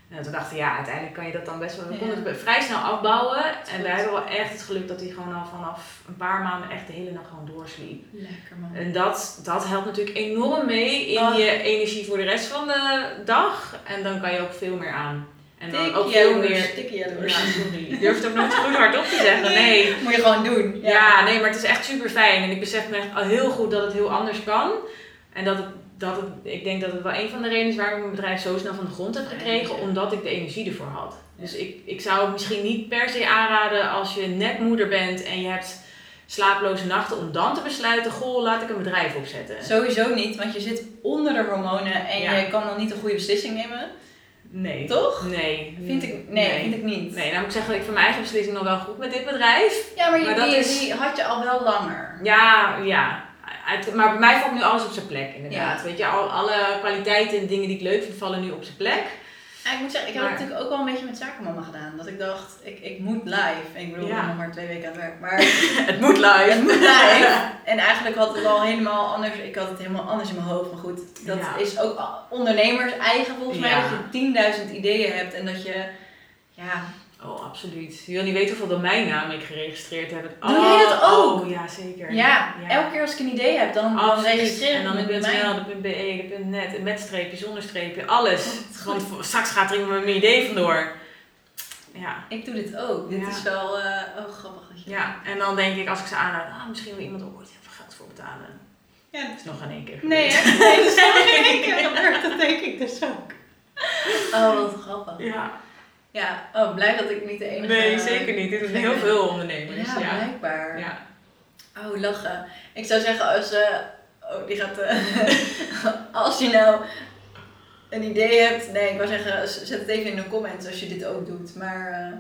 B: En toen dachten we, ja, uiteindelijk kan je dat dan best wel. We konden het vrij snel afbouwen. En wij hebben wel echt het geluk dat hij gewoon al vanaf een paar maanden echt de hele nacht gewoon doorsliep.
A: Lekker man.
B: En dat, dat helpt natuurlijk enorm mee in
A: Oh.
B: je energie voor de rest van de dag. En dan kan je ook veel meer aan. En dan ook veel meer.
A: Dikke
B: Ja,
A: jaloers.
B: sorry. Ik durf het ook nooit goed hardop te zeggen. Nee.
A: Moet je gewoon doen.
B: Ja. nee, maar het is echt super fijn. En ik besef me echt al heel goed dat het heel anders kan. En dat het, dat het, ik denk dat het wel een van de redenen is waarom ik mijn bedrijf zo snel van de grond heb gekregen. Omdat ik de energie ervoor had. Dus ik, ik zou het misschien niet per se aanraden als je net moeder bent en je hebt slaaploze nachten. Om dan te besluiten, goh, laat ik een bedrijf opzetten.
A: Sowieso niet, want je zit onder de hormonen en
B: Ja.
A: je kan dan niet een goede beslissing nemen.
B: Nee.
A: Toch?
B: Nee.
A: Vind ik, nee, vind ik niet.
B: Nee, nou moet ik zeggen dat ik voor mijn eigen beslissing nog wel goed met dit bedrijf.
A: Ja, maar, je,
B: Maar dat
A: die,
B: is-
A: die had je al wel langer.
B: Ja, ja. Uit- maar bij mij valt nu alles op zijn plek, inderdaad.
A: Ja.
B: Weet je, al, alle kwaliteiten en dingen die ik leuk vind, vallen nu op zijn plek.
A: Ja, ik moet zeggen, ik had
B: Maar-
A: het natuurlijk ook wel een beetje met zakenmama gedaan. Dat ik dacht, ik, ik moet live. En ik bedoel, ik
B: Ja.
A: ben nog maar twee weken aan het werk. Maar <laughs>
B: Het moet live.
A: het moet live. <laughs> En eigenlijk had het al helemaal anders. Ik had het helemaal anders in mijn hoofd. Maar goed, dat
B: Ja.
A: is ook ondernemers eigen volgens mij. Dat je 10.000 ideeën hebt. En dat je, ja,
B: Oh, absoluut. Je wil niet weten hoeveel domeinnamen ik geregistreerd heb.
A: Doe jij dat ook?
B: Oh, ja, zeker.
A: ja, elke keer als ik een idee heb, dan, registreer ik
B: En dan de
A: met mij.
B: .nl, de .be, de .net, het met streepje, zonder streepje, alles.
A: Wat
B: Want voor- straks gaat er iemand met mijn idee vandoor. Ja.
A: Ik doe dit ook. Dit
B: Ja.
A: is wel, eh, oh grappig dat je
B: ja, en dan denk ik als ik ze aanhoud, ah, misschien wil iemand er ooit heel veel geld voor betalen.
A: Ja,
B: Dat is nog geen één keer
A: Nee, hè? <laughs> Nee, dat is nog geen één keer gebeurd. Dat denk ik dus ook. <laughs> Oh, wat grappig.
B: Ja,
A: Ja, oh, blij dat ik niet de enige...
B: nee, zeker niet. Dit doen heel <laughs> veel ondernemers.
A: Ja,
B: Ja,
A: blijkbaar.
B: ja.
A: Oh, lachen. Ik zou zeggen, als... eh oh, die gaat... eh, <laughs> als je nou een idee hebt... Nee, ik wou zeggen, zet het even in de comments als je dit ook doet. Maar... eh,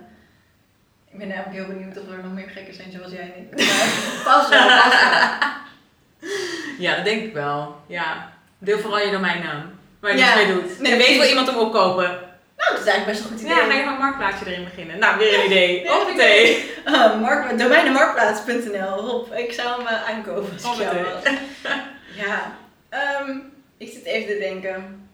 A: ik ben eigenlijk heel benieuwd of er nog meer gekken zijn zoals jij en ik. <laughs> Pas wel, pas wel.
B: ja, dat denk ik wel. Ja. Deel vooral je domeinnaam. Waar je
A: Ja.
B: mee doet.
A: Nee,
B: en weet wel iemand om opkopen.
A: Nou, dat is eigenlijk best een goed idee.
B: Ja, ga je maar een marktplaatsje erin beginnen. Nou, weer een idee.
A: Ja,
B: Hoppatee.
A: Uh, markt, domeinenmarktplaats.nl. Rob, ik zou hem eh, aankopen als ik jou
B: Hoppatee.
A: was. Ja, ehm, ik zit even te denken.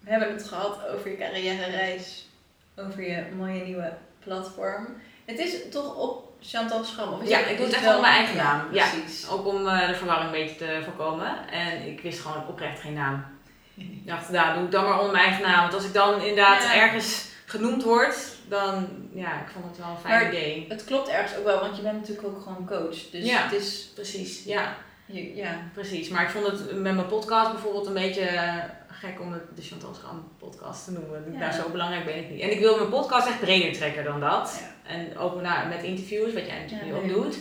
A: We hebben het gehad over je carrière-reis. Over je mooie nieuwe platform. Het is toch op Chantal Schram? Of is
B: Ja, ik doe het echt onder mijn eigen naam. Ja.
A: precies.
B: Ook om eh, de verwarring een beetje te voorkomen. En ik wist gewoon oprecht geen naam. Ik dacht, nou, doe ik dan maar onder mijn eigen naam. Want als ik dan inderdaad
A: Ja.
B: ergens genoemd word, dan, ja, ik vond het wel een fijn
A: Maar-
B: idee.
A: Het klopt ergens ook wel, want je bent natuurlijk ook gewoon coach. Dus
B: Ja.
A: het is...
B: Precies, ja,
A: je- Ja,
B: precies. Maar ik vond het met mijn podcast bijvoorbeeld een beetje gek om het de Chantal Schram podcast te noemen.
A: Ja.
B: Nou, zo belangrijk ben ik niet. En ik wil mijn podcast echt breder trekken dan dat.
A: Ja.
B: En ook nou, met interviews, wat jij natuurlijk
A: Ja,
B: nu ook doet.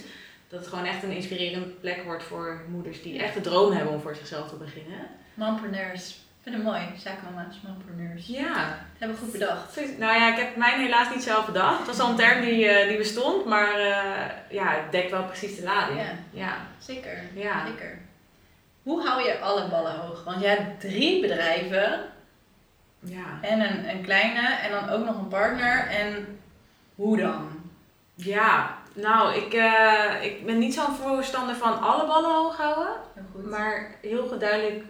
B: Dat het gewoon echt een inspirerende plek wordt voor moeders die echt de droom hebben om voor zichzelf te beginnen.
A: mompreneurs. Vind het mooi. Zakenmama's, mompreneurs.
B: Ja,
A: Dat hebben we goed bedacht.
B: Nou ja, ik heb mijn helaas niet zelf bedacht. Het was al een term die, eh, die bestond, maar eh, ja, het dekt wel precies de lading.
A: Ja.
B: Ja,
A: Zeker.
B: ja.
A: Zeker. Hoe hou je alle ballen hoog? Want je hebt drie bedrijven
B: ja.
A: en een, een kleine en dan ook nog een partner. En hoe dan?
B: Ja, nou, ik, eh, ik ben niet zo'n voorstander van alle ballen hoog houden,
A: Heel
B: maar heel duidelijk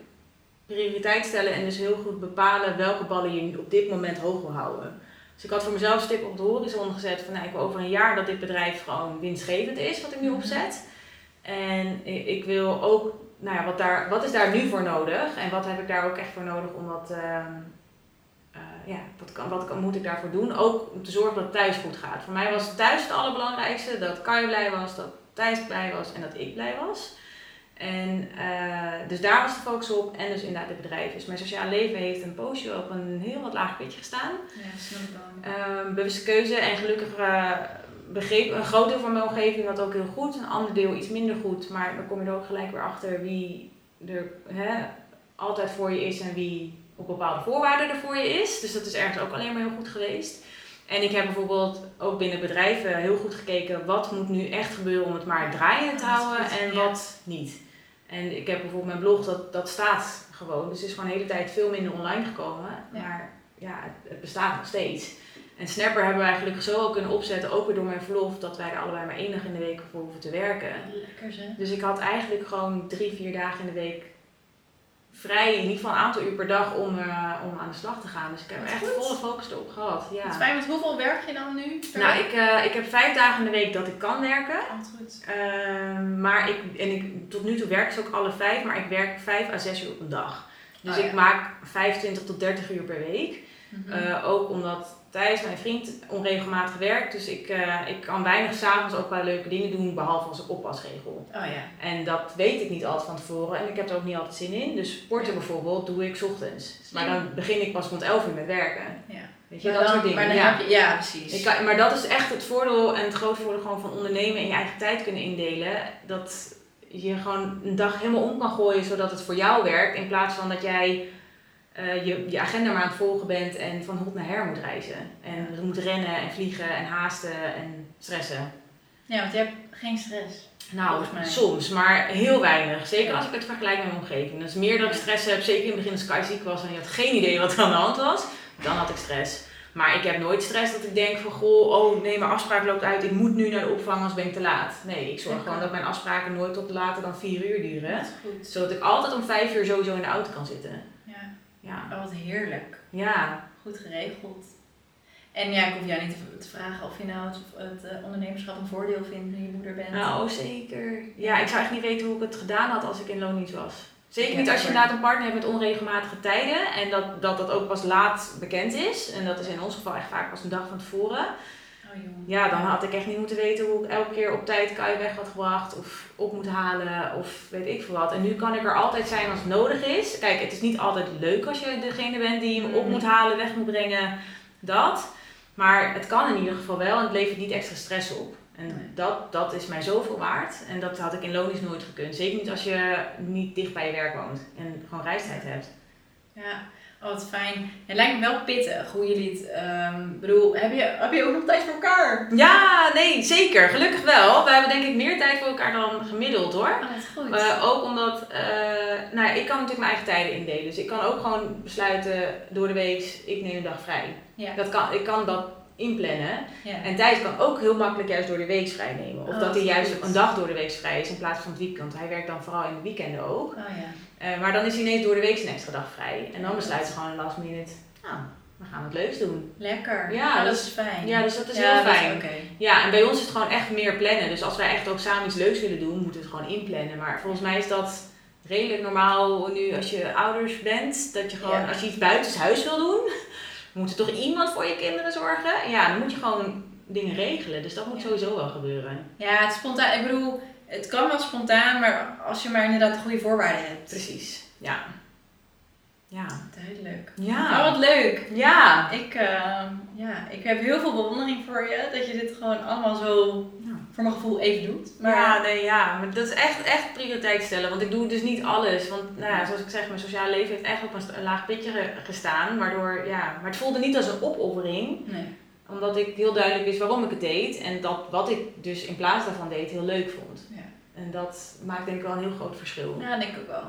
B: prioriteit stellen en dus heel goed bepalen welke ballen je op dit moment hoog wil houden. Dus ik had voor mezelf een stip op de horizon gezet van nou, ik wil over een jaar dat dit bedrijf gewoon winstgevend is, wat ik nu
A: Mhm.
B: opzet. En ik wil ook, nou ja, wat, daar, wat is daar nu voor nodig en wat heb ik daar ook echt voor nodig om dat, ehm, eh, ja, wat, kan, wat kan, moet ik daarvoor doen? Ook om te zorgen dat het thuis goed gaat. Voor mij was thuis het allerbelangrijkste, dat Kai blij was, dat Thijs blij was en dat ik blij was. En eh, dus daar was de focus op en dus inderdaad het bedrijf. Dus mijn sociaal leven heeft een poosje op een heel wat laag pitje gestaan.
A: Ja, snap ik wel.
B: Ehm, bewuste keuze en gelukkig eh, begreep een groot deel van mijn omgeving dat ook heel goed, een ander deel iets minder goed. Maar dan kom je er ook gelijk weer achter wie er hè, altijd voor je is en wie op bepaalde voorwaarden er voor je is. Dus dat is ergens ook alleen maar heel goed geweest. En ik heb bijvoorbeeld ook binnen bedrijven heel goed gekeken wat moet nu echt gebeuren om het maar draaiend te houden en wat niet. En ik heb bijvoorbeeld mijn blog, dat, dat staat gewoon. Dus het is gewoon de hele tijd veel minder online gekomen.
A: Ja.
B: Maar ja, het, het bestaat nog steeds. En Snapper hebben wij gelukkig zo ook kunnen opzetten, ook weer door mijn verlof, dat wij er allebei maar één dag in de week voor hoeven te werken.
A: Lekker zeg.
B: Dus ik had eigenlijk gewoon drie, vier dagen in de week vrij, in ieder geval een aantal uur per dag om, eh, om aan de slag te gaan. Dus ik heb
A: Wat
B: echt
A: goed.
B: volle focus erop gehad.
A: Het
B: Ja.
A: fijn, met hoeveel werk je dan nu?
B: Nou, ik, eh, ik heb vijf dagen in de week dat ik kan werken.
A: Altijd goed.
B: Ehm, maar ik, en ik, tot nu toe werk ik ook alle vijf, maar ik werk vijf à zes uur op een dag. Dus
A: Oh, ja.
B: ik maak 25 tot 30 uur per week.
A: Mhm.
B: Eh, ook omdat Thijs, mijn vriend, onregelmatig werkt. Dus ik, eh, ik kan weinig s'avonds ook wel leuke dingen doen, behalve als ik oppasregel.
A: oh ja.
B: En dat weet ik niet altijd van tevoren en ik heb er ook niet altijd zin in. Dus sporten bijvoorbeeld doe ik 's ochtends. Maar dan begin ik pas rond 11 uur met werken.
A: Ja.
B: Weet je,
A: Maar
B: dat
A: dan-
B: soort dingen.
A: Maar dan
B: ja.
A: heb je, ja, precies.
B: Kan, maar dat is echt het voordeel en het grote voordeel gewoon van ondernemen en je eigen tijd kunnen indelen. Dat je gewoon een dag helemaal om kan gooien zodat het voor jou werkt. In plaats van dat jij eh, je, je agenda maar aan het volgen bent en van hot naar her moet reizen. En moet rennen en vliegen en haasten en stressen.
A: Ja, want je hebt geen stress.
B: Nou, soms, maar heel weinig. Zeker als ik het vergelijk met mijn omgeving. Dus meer dat ik stress heb, zeker in het begin als Sky ziek was en je had geen idee wat er aan de hand was, dan had ik stress. Maar ik heb nooit stress dat ik denk van, goh, oh nee, mijn afspraak loopt uit, ik moet nu naar de opvang, als ben ik te laat. Nee, ik zorg gewoon dat mijn afspraken nooit tot later dan vier uur duren. Zodat ik altijd om vijf uur sowieso in de auto kan zitten.
A: Ja. Oh, wat heerlijk.
B: Ja.
A: Goed geregeld. En ja, ik hoef jou niet te, vragen of je nou het, het uh, ondernemerschap een voordeel vindt nu je moeder bent.
B: Nou, zeker. Ja, ik zou echt niet weten hoe ik het gedaan had als ik in loondienst was. Zeker niet als je inderdaad een partner hebt met onregelmatige tijden en dat, dat dat ook pas laat bekend is. En dat is in ons geval echt vaak pas een dag van tevoren. Ja, dan had ik echt niet moeten weten hoe ik elke keer op tijd Kai weg had gebracht of op moet halen of weet ik veel wat. En nu kan ik er altijd zijn als het nodig is. Kijk, het is niet altijd leuk als je degene bent die hem op mm. moet halen, weg moet brengen, dat. Maar het kan in ieder geval wel en het levert niet extra stress op. En dat, dat is mij zoveel waard. En dat had ik in Lonisch nooit gekund. Zeker niet als je niet dicht bij je werk woont en gewoon reistijd hebt.
A: Ja, oh, wat fijn. Het lijkt me wel pittig hoe jullie het. Um, bedoel, heb je, heb je ook nog tijd voor elkaar?
B: Ja, nee, zeker. Gelukkig wel. We hebben denk ik meer tijd voor elkaar dan gemiddeld hoor.
A: Oh, dat is goed.
B: Uh, ook omdat, uh, nou ik kan natuurlijk mijn eigen tijden indelen. Dus ik kan ook gewoon besluiten door de week, ik neem een dag vrij. Ja. Dat kan, ik kan dat inplannen. Ja. En Thijs kan ook heel makkelijk juist door de week vrij nemen. Of oh, dat hij juist een dag door de week vrij is in plaats van het weekend. Hij werkt dan vooral in de weekenden ook. Oh, ja. Uh, maar dan is hij ineens door de week een extra dag vrij. En dan besluit ze gewoon last minute, nou, we gaan het leuks doen.
A: Lekker. Ja, dat, is fijn.
B: Ja, dus dat is heel fijn. Ja, en bij ons is het gewoon echt meer plannen. Dus als wij echt ook samen iets leuks willen doen, moeten we het gewoon inplannen. Maar volgens mij is dat redelijk normaal nu als je ouders bent. Dat je gewoon, als je iets buitenshuis wil doen moet er toch iemand voor je kinderen zorgen? Ja, dan moet je gewoon dingen regelen. Dus dat moet sowieso wel gebeuren.
A: Ja, het spontaan. Ik bedoel, het kan wel spontaan, maar als je maar inderdaad de goede voorwaarden hebt.
B: Precies, ja.
A: Ja. Duidelijk. Ja. Oh, wat leuk.
B: Ja.
A: Ik, uh, ja, ik heb heel veel bewondering voor je. Dat je dit gewoon allemaal zo voor mijn gevoel even doet.
B: Maar ja, nee, ja. Maar dat is echt, echt prioriteit stellen. Want ik doe dus niet alles. Want nou ja, zoals ik zeg, mijn sociale leven heeft echt op een, laag pitje gestaan. Waardoor, ja. Maar het voelde niet als een opoffering. Nee. Omdat ik heel duidelijk wist waarom ik het deed. En dat wat ik dus in plaats daarvan deed heel leuk vond. Ja. En dat maakt denk ik wel een heel groot verschil.
A: Ja, denk ik wel.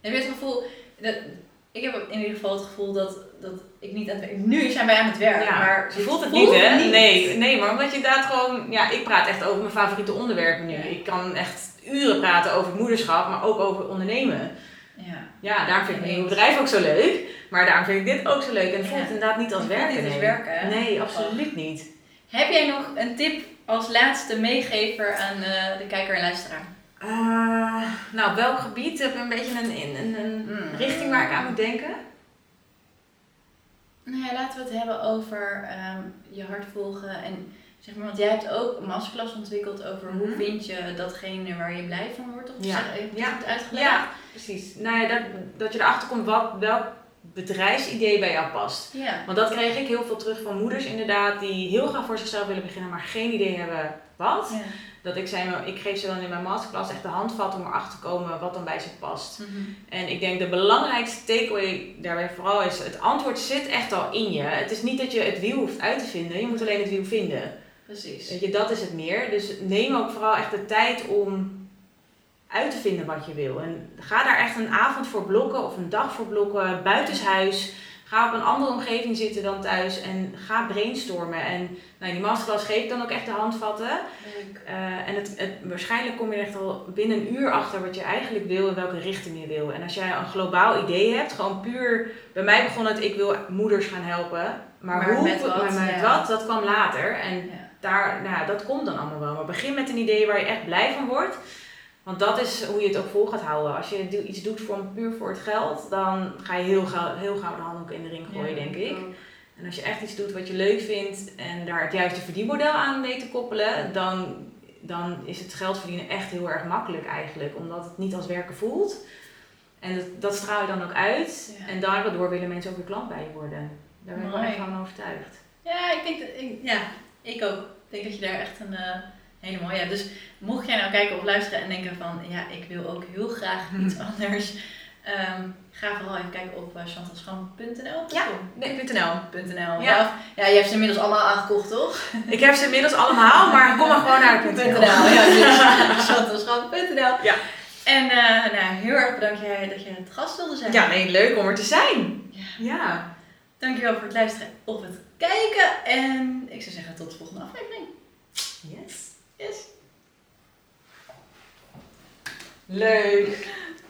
A: Heb je het gevoel... Dat, ik heb in ieder geval het gevoel dat, dat ik niet aan het werk Nu zijn wij aan het werk, ja, maar
B: je voelt het niet, hè? Nee, nee, maar omdat je inderdaad gewoon... Ja, ik praat echt over mijn favoriete onderwerpen nu. Ik kan echt uren praten over moederschap, maar ook over ondernemen. Ja, ja daarom vind ik mijn bedrijf ook zo leuk. Maar daarom vind ik dit ook zo leuk. En het voelt inderdaad niet als werken.
A: Niet als werken,
B: Nee, absoluut niet.
A: Heb jij nog een tip als laatste meegever aan uh, de kijker en luisteraar?
B: Uh, nou, welk gebied? Heb je een beetje een, een, een hmm. richting waar ik aan moet denken?
A: Nou ja, laten we het hebben over um, je hart volgen. En zeg maar, want jij hebt ook een masterclass ontwikkeld over hoe mhm. vind je datgene waar je blij van wordt. Of ja. Zeg, ja. het uitgelegd?
B: Ja, precies. Nou ja, dat, dat je erachter komt wat, welk bedrijfsidee bij jou past. Ja. Want dat kreeg ik heel veel terug van moeders inderdaad, die heel graag voor zichzelf willen beginnen, maar geen idee hebben wat. Ja. Dat ik zei, ik geef ze dan in mijn masterclass echt de handvat om erachter te komen wat dan bij ze past. Mhm. En ik denk de belangrijkste takeaway daarbij vooral is, het antwoord zit echt al in je. Het is niet dat je het wiel hoeft uit te vinden, je moet alleen het wiel vinden.
A: Precies.
B: Weet je, dat is het meer. Dus neem ook vooral echt de tijd om uit te vinden wat je wil. En ga daar echt een avond voor blokken of een dag voor blokken, buitenshuis. Ga op een andere omgeving zitten dan thuis en ga brainstormen. En nou, die masterclass geef ik dan ook echt de handvatten. Uh, en het, het, waarschijnlijk kom je echt al binnen een uur achter wat je eigenlijk wil en welke richting je wil. En als jij een globaal idee hebt, gewoon puur. Bij mij begon het, ik wil moeders gaan helpen. Maar, hoe, met wat, met wat, dat kwam later. En daar, nou, dat komt dan allemaal wel. Maar begin met een idee waar je echt blij van wordt. Want dat is hoe je het ook vol gaat houden. Als je iets doet voor, puur voor het geld, dan ga je heel gauw, heel gauw de handdoek in de ring gooien, denk ik. En als je echt iets doet wat je leuk vindt en daar het juiste verdienmodel aan mee te koppelen, dan, dan is het geld verdienen echt heel erg makkelijk eigenlijk. Omdat het niet als werken voelt. En dat, dat straal je dan ook uit. En daardoor willen mensen ook weer klant bij je worden. Daar ben ik wel echt van overtuigd.
A: Ja, ik denk dat, ik, ja, ik ook. Ik denk dat je daar echt een... Uh Hele mooie. Ja, dus mocht jij nou kijken of luisteren en denken van ja, ik wil ook heel graag iets anders. Ehm, ga vooral even kijken op uh, chantalschram.nl.
B: Ja, nee, .nl.
A: .nl. Ja. Ja, je hebt ze inmiddels allemaal aangekocht, toch?
B: Ik heb ze inmiddels allemaal, maar kom maar gewoon naar de .nl.
A: Ja, dus <laughs> chantalschram.nl.
B: Ja.
A: En uh, nou, heel erg bedankt jij dat je het gast wilde zijn.
B: Ja, nee, leuk om er te zijn.
A: Ja.
B: ja.
A: Dankjewel voor het luisteren of het kijken. En ik zou zeggen tot de volgende aflevering.
B: Yes.
A: Yes.
B: Leuk.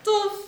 A: Tof.